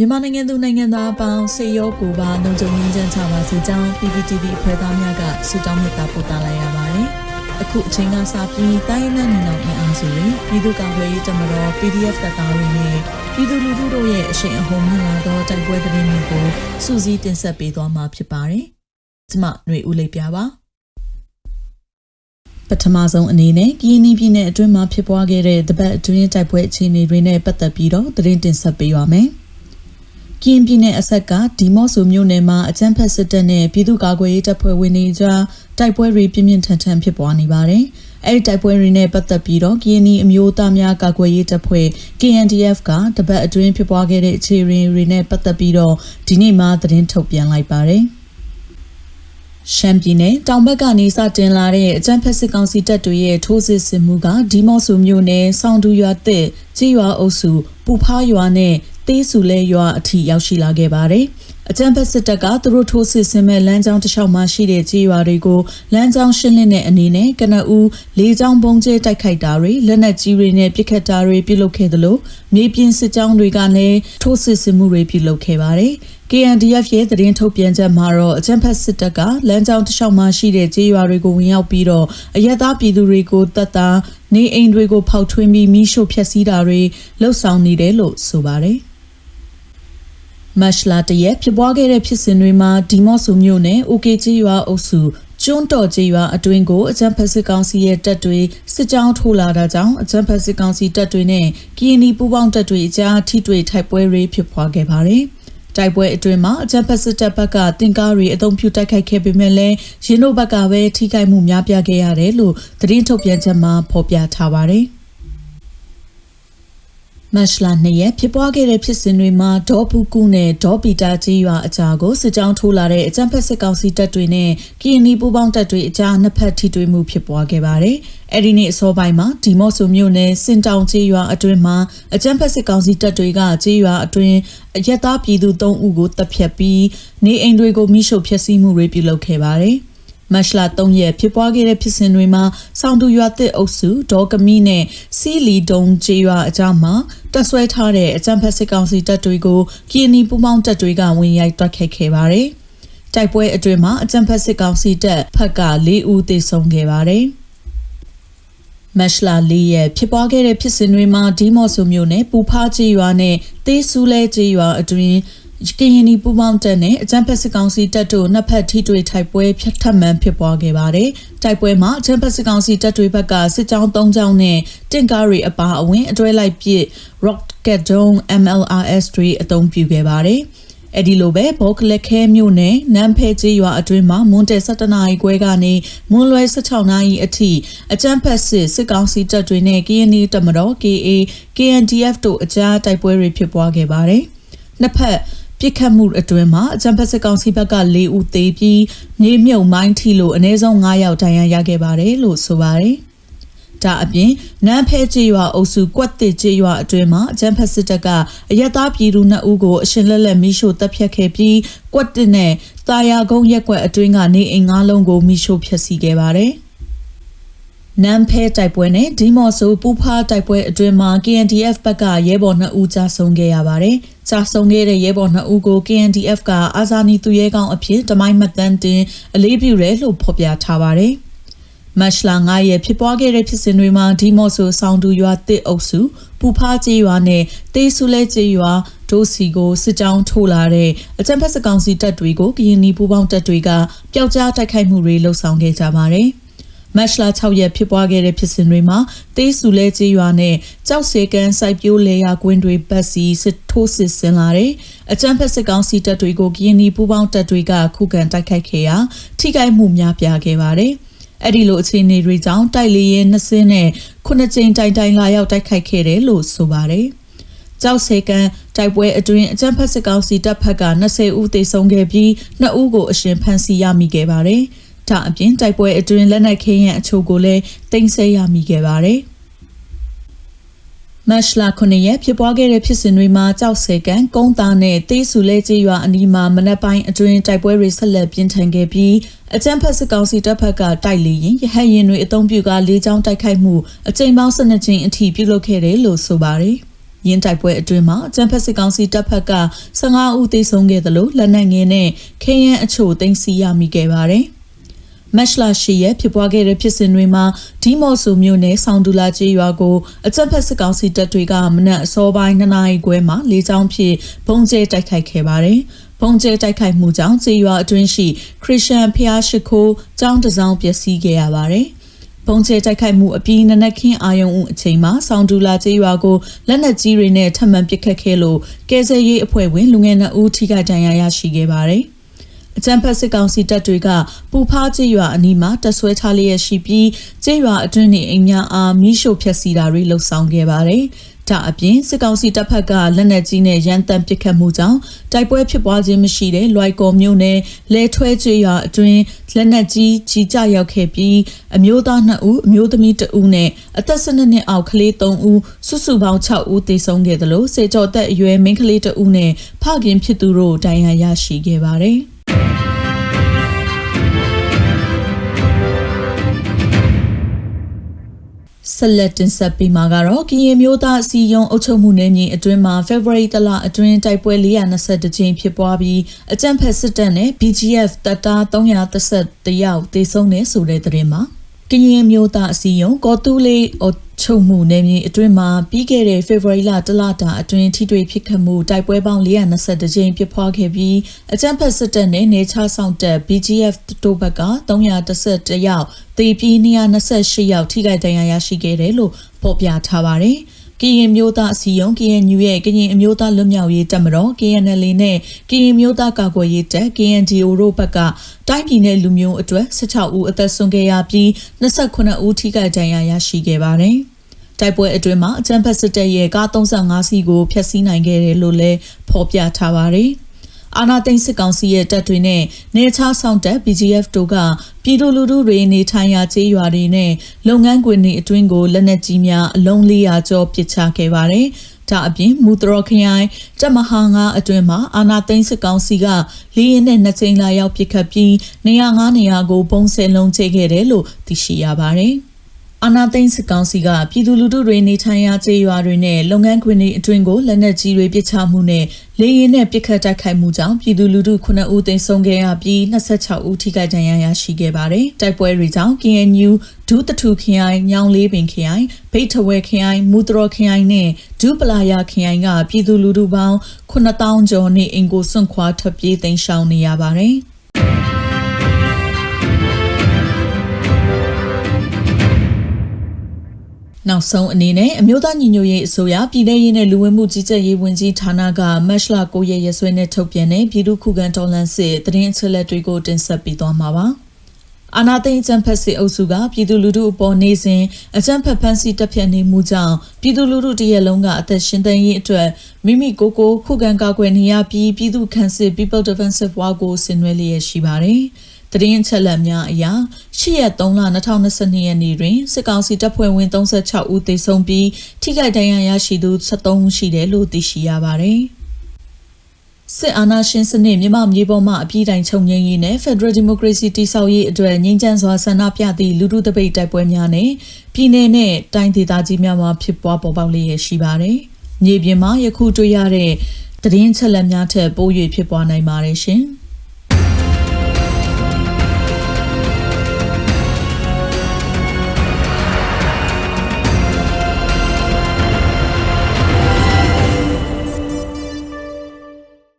မြန်မာနိုင်ငံသူနိုင်ငံသားအပေါင်းစေရောကိုပါလုံခြုံရေးချမ်းချပါစေကြောင်း PPTV ဖွဲ့သားများကဆုတောင်းမေတ္တာပို့သလိုက်ရပါတယ်။အခုအချိန်ကစပြီးတိုင်းနဲ့နေအောင်အင်အားစုတွေပြည်သူ့ကာကွယ်ရေးတပ်မတော် PDF တပ်သားတွေနဲ့ပြည်သူလူထုတို့ရဲ့အရှိန်အဟုန်မြင့်လာသောတိုက်ပွဲသတင်းတွေကိုစူးစီးတင်ဆက်ပေးသွားမှာဖြစ်ပါတယ်။ကျွန်မຫນွေဦးလေးပြပါပထမဆုံးအနေနဲ့ကရင်ပြည်နယ်အတွင်းမှာဖြစ်ပွားခဲ့တဲ့တပတ်အတွင်းတိုက်ပွဲအခြေအနေတွေနဲ့ပတ်သက်ပြီးတော့သတင်းတင်ဆက်ပေးပါမယ်။ ကရင်ပြည်နယ်အဆက်ကဒီမော့ဆိုမြို့နယ်မှာအကြမ်းဖက်စစ်တပ်နဲ့ပြည်သူ့ကာကွယ်ရေးတပ်ဖွဲ့ဝင်တွေကြားတိုက်ပွဲတွေပြင်းပြင်းထန်ထန်ဖြစ်ပွားနေပါတယ်။အဲဒီတိုက်ပွဲတွေနဲ့ပတ်သက်ပြီးတော့ကရင်နီအမျိုးသားများကာကွယ်ရေးတပ်ဖွဲ့ KNDF ကတပတ်အတွင်းဖြစ်ပွားခဲ့တဲ့အခြေအနေတွေနဲ့ပတ်သက်ပြီးတော့ဒီနေ့မှသတင်းထုတ်ပြန်လိုက်ပါတယ်။ရှမ်းပြည်နယ်တောင်ဘက်ကနေစတင်လာတဲ့အကြမ်းဖက်စစ်ကောင်စီတပ်တွေရဲ့ထိုးစစ်ဆင်မှုကဒီမော့ဆူမြို့နယ်ဆောင်းတူရွာတဲ့ကြေးရွာအုပ်စုပူဖားရွာနဲ့ သေးစုလဲရွာအထိရောက်ရှိလာခဲ့ပါတယ်။အကြံဖက်စစ်တပ်ကသူတို့ထိုးစစ်ဆင်မဲ့လမ်းကြောင်းတစ်လျှောက်မှာရှိတဲ့ကြေးရွာတွေကိုလမ်းကြောင်းရှင်းလင်းတဲ့အနေနဲ့ကနဦးလေးကြောင်းပုံကျဲတိုက်ခိုက်တာတွေလက်နက်ကြီးတွေနဲ့ပစ်ခတ်တာတွေပြုလုပ်ခဲ့သလိုမြေပြင်စစ်ကြောင်းတွေကလည်းထိုးစစ်ဆင်မှုတွေပြုလုပ်ခဲ့ပါတယ်။ KNDF ရဲ့သတင်းထုတ်ပြန်ချက်မှာတော့အကြံဖက်စစ်တပ်ကလမ်းကြောင်းတစ်လျှောက်မှာရှိတဲ့ကြေးရွာတွေကိုဝင်ရောက်ပြီးတော့အရက်သားပြည်သူတွေကိုတပ်သားနေအိမ်တွေကိုဖောက်ထွင်းပြီးမိရှို့ဖျက်ဆီးတာတွေလှုပ်ဆောင်နေတယ်လို့ဆိုပါတယ်။ မတ်လတရက်ဖြစ်ပွားခဲ့တဲ့ဖြစ်စဉ်တွေမှာဒီမော့ဆူမြို့နယ် OK ကြီးရွာအုပ်စုကျွန်းတော်ကြီးရွာအတွင်းကိုအကြံဖက်စစ်ကောင်စီရဲ့တပ်တွေစစ်ကြောင်းထိုးလာတာကြောင့်အကြံဖက်စစ်ကောင်စီတပ်တွေနဲ့ကီယနီပူးပေါင်းတပ်တွေအကြားထိတွေ့ထိုက်ပွဲတွေဖြစ်ပွားခဲ့ပါတယ်။တိုက်ပွဲအတွင်းမှာအကြံဖက်စစ်တပ်ဘက်ကတင်ကားတွေအုံဖြူတိုက်ခိုက်ခဲ့ပေမဲ့လည်းရင်းတို့ဘက်ကပဲထိခိုက်မှုများပြားခဲ့ရတယ်လို့သတင်းထုတ်ပြန်ချက်မှာဖော်ပြထားပါတယ်။ မတ်လ2ရက်ဖြစ်ပွားခဲ့တဲ့ဖြစ်စဉ်တွေမှာဒေါ်ပူကူနဲ့ဒေါ်ပီတာကြီးရွာအကြားကိုစစ်ကြောင်းထိုးလာတဲ့အကြမ်းဖက်စစ်ကောင်စီတပ်တွေနဲ့ကီယနီပူပေါင်းတပ်တွေအကြားနှစ်ဖက်ထိတွေ့မှုဖြစ်ပွားခဲ့ပါတယ်။အဲဒီနေ့အစောပိုင်းမှာဒီမော့ဆိုမြို့နယ်စင်တောင်ကြီးရွာအတွင်းမှာအကြမ်းဖက်စစ်ကောင်စီတပ်တွေကကြီးရွာအတွင်းအရက်သားပြည်သူ3ဦးကိုတပ်ဖြတ်ပြီးနေအိမ်တွေကိုမိရှုပ်ဖျက်ဆီးမှုတွေပြုလုပ်ခဲ့ပါတယ်။ မတ်လ3ရက်ဖြစ်ပွားခဲ့တဲ့ဖြစ်စဉ်တွေမှာစောင်းတူရွာတစ်အုပ်စုဒေါ်ကမီနဲ့စီလီဒုံကျေးရွာအကြားမှာတပ်ဆွဲထားတဲ့အကြမ်းဖက်စစ်ကောင်စီတပ်တွေကိုကီနီပူမောင်းတပ်တွေကဝင်ရိုက်တွက်ခတ်ခဲ့ပါတယ်။တိုက်ပွဲအတွင်းမှာအကြမ်းဖက်စစ်ကောင်စီတပ်ဖက်က၄ဦးသေဆုံးခဲ့ပါတယ်။မက်လာလေးရဲ့ဖြစ်ပွားခဲ့တဲ့ဖြစ်စဉ်တွေမှာဒီမော့ဆိုမျိုးနဲ့ပူဖားကြီးရွာနဲ့တေးဆူလဲကြီးရွာအတွင်း ကရင်နီပူပေါင်းတပ်နဲ့အကြံဖက်စစ်ကောင်စီတပ်တို့နှစ်ဖက်ထိတွေ့ထိုက်ပွဲဖြတ်ထပ်မှန်ဖြစ်ပွားခဲ့ပါတယ်။တိုက်ပွဲမှာအကြံဖက်စစ်ကောင်စီတပ်တွေဘက်ကစစ်ကြောင်း၃ကြောင်းနဲ့တင့်ကားတွေအပါအဝင်အတွဲလိုက်ပစ် Rocket Dome MLRS တွေအသုံးပြုခဲ့ပါတယ်။အဲ့ဒီလိုပဲဘောကလက်ခဲမြို့နယ်နမ်ဖဲကျေးရွာအတွင်းမှာမွန်တဲ17နာရီခွဲကနေမွန်လွယ်16နာရီအထိအကြမ်းဖက်စစ်စစ်ကောင်စီတပ်တွေနဲ့ KNY တမတော် KA KNDF တို့အကြားတိုက်ပွဲတွေဖြစ်ပွားခဲ့ပါတယ်။နှစ်ဖက် ပြစ်ခတ်မှုအတွင်းမှာအကြံဖက်စစ်ကောင်စီဘက်က၄ဦးသေပြီးမြေမြုပ်မိုင်းထီလို့အနည်းဆုံး9ယောက်ဒဏ်ရာရခဲ့ပါတယ်လို့ဆိုပါတယ်။ဒါအပြင်နန်းဖဲကျေးရွာအုပ်စုကွက်တစ်ကျေးရွာအတွင်းမှာအကြံဖက်စစ်တပ်ကအရက်သားပြည်သူ2ဦးကိုအရှင်လက်လက်မိရှို့တပ်ဖြတ်ခဲ့ပြီးကွက်တစ်နဲ့တာယာကုန်းရက်ကွက်အတွင်းကနေအိမ်၅လုံးကိုမိရှို့ဖျက်ဆီးခဲ့ပါတယ်။ နမ်ဖဲတိုက်ပွဲနဲ့ဒီမော့ဆိုပူဖားတိုက်ပွဲအတွင်းမှာ KNDF ဘက်ကရဲဘော်2ဦးကြာဆုံးခဲ့ရပါတယ်။ကြာဆုံးခဲ့တဲ့ရဲဘော်2ဦးကို KNDF ကအာဇာနည်သူရဲကောင်းအဖြစ်တမိုင်းမတန်းတင်အလေးပြုတယ်လို့ဖော်ပြထားပါတယ်။မတ်လ9ရက်ဖြစ်ပွားခဲ့တဲ့ဖြစ်စဉ်တွေမှာဒီမော့ဆိုဆောင်းတူရွာတစ်အုပ်စုပူဖားကျေးရွာနဲ့တေးဆူလဲကျေးရွာဒိုစီကိုစစ်ကြောင်းထိုးလာတဲ့အကြံဖက်စကောင်စီတပ်တွေကိုကရင်နီပူပေါင်းတပ်တွေကပျောက်ကြားတိုက်ခိုက်မှုတွေလှုံ့ဆော်ခဲ့ကြပါတယ်။ မတ်လ6ရက်ဖြစ်ပွားခဲ့တဲ့ဖြစ်စဉ်တွေမှာတေးစုလဲကြီးရွာနဲ့ကြောက်စေကန်စိုက်ပျိုးလေယာကွင်းတွေပတ်စီစစ်ထိုးစစ်ဆင်လာတဲ့အကြမ်းဖက်စစ်ကောင်စီတပ်တွေကိုကရင်နီပူးပေါင်းတပ်တွေကခုခံတိုက်ခိုက်ခဲ့ရာထိခိုက်မှုများပြားခဲ့ပါတယ်။အဲ့ဒီလိုအခြေအနေတွေကြောင့်တိုက်လေရင်နှစ်စင်းနဲ့ခုနှစ်ကြိမ်တိုင်တိုင်လာရောက်တိုက်ခိုက်ခဲ့တယ်လို့ဆိုပါတယ်။ကြောက်စေကန်တိုက်ပွဲအတွင်းအကြမ်းဖက်စစ်ကောင်စီတပ်ဖက်က20ဦးသေဆုံးခဲ့ပြီး2ဦးကိုအရှင်ဖမ်းဆီးရမိခဲ့ပါတယ်။ ဒါအပြင်တိုက်ပွဲအတွင်းလက်နက်ခဲယံအချို့ကိုလည်းတင်ဆက်ရမိခဲ့ပါတယ်။မတ်လ9ရက်ဖြစ်ပွားခဲ့တဲ့ဖြစ်စဉ်တွေမှာကြောက်စေကန်ကုန်းသားနဲ့တေးဆူလဲကြီးရွာအနီးမှာမနက်ပိုင်းအတွင်းတိုက်ပွဲတွေဆက်လက်ပြင်းထန်ခဲ့ပြီးအကြမ်းဖက်စစ်ကောင်စီတပ်ဖက်ကတိုက်လေရင်ရဟတ်ရင်တွေအုံပြုကလေးချောင်းတိုက်ခိုက်မှုအကြိမ်ပေါင်း12ကြိမ်အထိပြုလုပ်ခဲ့တယ်လို့ဆိုပါတယ်။ရင်းတိုက်ပွဲအတွင်းမှာကျန်းဖက်စစ်ကောင်စီတပ်ဖက်က15ဦးသေဆုံးခဲ့သလိုလက်နက်ငယ်နဲ့ခဲယမ်းအချို့သိမ်းဆည်းရမိခဲ့ပါတယ်။ မက်လာရှိရဲ့ဖြစ်ပွားခဲ့တဲ့ဖြစ်စဉ်တွေမှာဒီမော့ဆူမြို့နယ်ဆောင်းဒူလာကျေးရွာကိုအကြက်ဖက်စစ်ကောင်စီတပ်တွေကမနက်အစောပိုင်း2နာရီခွဲမှာလေကြောင်းဖြင့်ဘုံကျဲတိုက်ခိုက်ခဲ့ပါတယ်။ဘုံကျဲတိုက်ခိုက်မှုကြောင့်ကျေးရွာအတွင်းရှိခရစ်ယာန်ဖျားရှိခိုးကျောင်းတစ်စောင်းပျက်စီးခဲ့ရပါတယ်။ပုံကျဲတိုက်ခိုက်မှုအပြီးနနက်ခင်းအာယုံဦးအချိန်မှာဆောင်းဒူလာကျေးရွာကိုလက်နက်ကြီးတွေနဲ့ထပ်မံပစ်ခတ်ခဲ့လို့ကဲဆယ်ရေးအဖွဲ့ဝင်လူငယ်နှစ်ဦးထိခိုက်ဒဏ်ရာရရှိခဲ့ပါတယ်။ အကြံဖက်စစ်ကောင်စီတပ်တွေကပူဖားကျေးရွာအနီးမှာတဆွဲထားလျက်ရှိပြီးကျေးရွာအတွင်းနေအိမ်များအားမိရှို့ဖျက်ဆီးတာတွေလှုပ်ဆောင်ခဲ့ပါတယ်။ဒါအပြင်စစ်ကောင်စီတပ်ဖက်ကလက်နက်ကြီးနဲ့ရန်တမ်းပစ်ခတ်မှုကြောင့်တိုက်ပွဲဖြစ်ပွားခြင်းမရှိတဲ့လွိုက်ကော်မြို့နယ်လဲထွဲကျွော်အတွင်းလက်နက်ကြီးကြီးကြရောက်ခဲ့ပြီးအမျိုးသား2ဦးအမျိုးသမီး2ဦးနဲ့အသက်12နှစ်အောက်ကလေး3ဦးစုစုပေါင်း6ဦးသေဆုံးခဲ့တယ်လို့စေကြော်သက်အရွယ်မိန်းကလေး2ဦးနဲ့ဖခင်ဖြစ်သူတို့ဒဏ်ရာရရှိခဲ့ပါတယ်။ ဆက်လက်တင်ဆက်ပေးမှာကတော့ကရင်မျိုးသားအစည်းအရုံးအုပ်ချုပ်မှုနယ်မြေအတွင်းမှာ February တလအတွင်းတိုက်ပွဲ420ကြိမ်ဖြစ်ပွားပြီးအကြမ်းဖက်စစ်တပ်နဲ့ BGF တပ်သား330ယောက်သေဆုံးနေဆိုတဲ့သတင်းမှာ ကရင်မျိုးသားအစည်းအရုံးကောတူလေးချုပ်မှုနယ်မြေအတွင်းမှာပြီးခဲ့တဲ့ဖေဖော်ဝါရီလတလတာအတွင်းထိတွေ့ဖြစ်ခတ်မှုတိုက်ပွဲပေါင်း420ကြိမ်ဖြစ်ပွားခဲ့ပြီးအကြမ်းဖက်စစ်တပ်နဲ့နေချဆောင်တပ် BGF တို့ဘက်က311ယောက်သေပြီး228ယောက်ထိခိုက်ဒဏ်ရာရရှိခဲ့တယ်လို့ဖော်ပြထားပါတယ်။ ကရင်မျိုးသားအစည်းအရုံး KNU ရဲ့ကရင်အမျိုးသားလွတ်မြောက်ရေးတပ်မတော် KNL နဲ့ကရင်မျိုးသားကာကွယ်ရေးတပ် KNDO တို့ဘက်ကတိုင်းပြည်နယ်လူမျိုးအတွက်16ဦးအသက်ဆုံးခဲ့ရပြီး29ဦးထိခိုက်ဒဏ်ရာရရှိခဲ့ပါတယ်။တိုက်ပွဲအတွင်းမှာအကြမ်းဖက်စစ်တပ်ရဲ့ကား35စီးကိုဖျက်ဆီးနိုင်ခဲ့တယ်လို့လည်းဖော်ပြထားပါတယ်။အာနာသိန်းစစ်ကောင်စီရဲ့တပ်တွေနဲ့နေချားဆောင်တပ် BGF တို့က ပြည်သူလူထုတွေနေထိုင်ရာကျေးရွာတွေနဲ့လုပ်ငန်းခွင်တွေအတွင်းကိုလက်နက်ကြီးများအလုံး400ကျော်ပစ်ချခဲ့ပါတယ်။ဒါအပြင်မူတရခရိုင်တပ်မဟာ9အတွင်းမှာအာနာသိန်းစစ်ကောင်စီကလေရင်နဲ့နှစ်ချိန်လာရောက်ပစ်ခတ်ပြီးနေရာ9နေရာကိုပုံစံလုံးချခဲ့တယ်လို့သိရှိရပါတယ်။ အာနာသိန်းစစ်ကောင်စီကပြည်သူလူထုတွေနေထိုင်ရာကျေးရွာတွေနဲ့လုပ်ငန်းခွင်တွေအတွင်းကိုလက်နက်ကြီးတွေပစ်ချမှုနဲ့လေရင်နဲ့ပစ်ခတ်တိုက်ခိုက်မှုကြောင့်ပြည်သူလူထု9ဦးသေဆုံးခဲ့ရပြီး26ဦးထိခိုက်ဒဏ်ရာရရှိခဲ့ပါတယ်။တိုက်ပွဲတွေကြောင့် KNU ဒူးတထူခရိုင်၊ညောင်လေးပင်ခရိုင်၊ဗိတ်ထဝဲခရိုင်၊မူတရခရိုင်နဲ့ဒူးပလာယာခရိုင်ကပြည်သူလူထုပေါင်း9000ကျော်နေအင်ကိုစွန့်ခွာထွက်ပြေးတိမ်းရှောင်နေရပါတယ်။ နောက်ဆုံးအနေနဲ့အမျိုးသားညီညွတ်ရေးအစိုးရပြည်내ရေးနဲ့လူဝင်မှုကြီးကြပ်ရေးဝန်ကြီးဌာနကမတ်လ9ရက်ရက်စွဲနဲ့ထုတ်ပြန်တဲ့ပြည်သူ့ခုခံတော်လှန်စစ်တရင်အချက်လက်တွေကိုတင်ဆက်ပေးသွားမှာပါ။အာနာသိန်းအကြံဖက်စစ်အုပ်စုကပြည်သူလူထုအပေါ်နေစဉ်အကြံဖက်ဖမ်းဆီးတပ်ဖြတ်နေမှုကြောင့်ပြည်သူလူထုတရက်လုံးကအသက်ရှင်သန်ရေးအတွက်မိမိကိုယ်ကိုခုခံကာကွယ်နေရပြီးပြည်သူ့ခန့်စစ် People Defensive War ကိုဆင်နွှဲလျက်ရှိပါတယ်။ တရင်ချက်လက်များအရ8ရက်3လ2022ရက်နေ့တွင်စစ်ကောင်စီတပ်ဖွဲ့ဝင်36ဦးသေဆုံးပြီးထိခိုက်ဒဏ်ရာရရှိသူ73ဦးရှိတယ်လို့သိရှိရပါတယ်။စစ်အာဏာရှင်စနစ်မြန်မာမြေပေါ်မှာအပြည့်တိုင်ချုပ်ငြိမ်းရေးနဲ့ Federal Democracy တည်ဆောက်ရေးအတွက်ငြိမ်းချမ်းစွာဆန္ဒပြသည့်လူထုတပိတ်တိုက်ပွဲများနဲ့ပြည်내နဲ့တိုင်းဒေသကြီးများမှာဖြစ်ပွားပေါ်ပေါက်လျက်ရှိပါတယ်။မြေပြင်မှာယခုတွေ့ရတဲ့သတင်းချက်လက်များထက်ပို၍ဖြစ်ပွားနိုင်ပါတယ်ရှင်။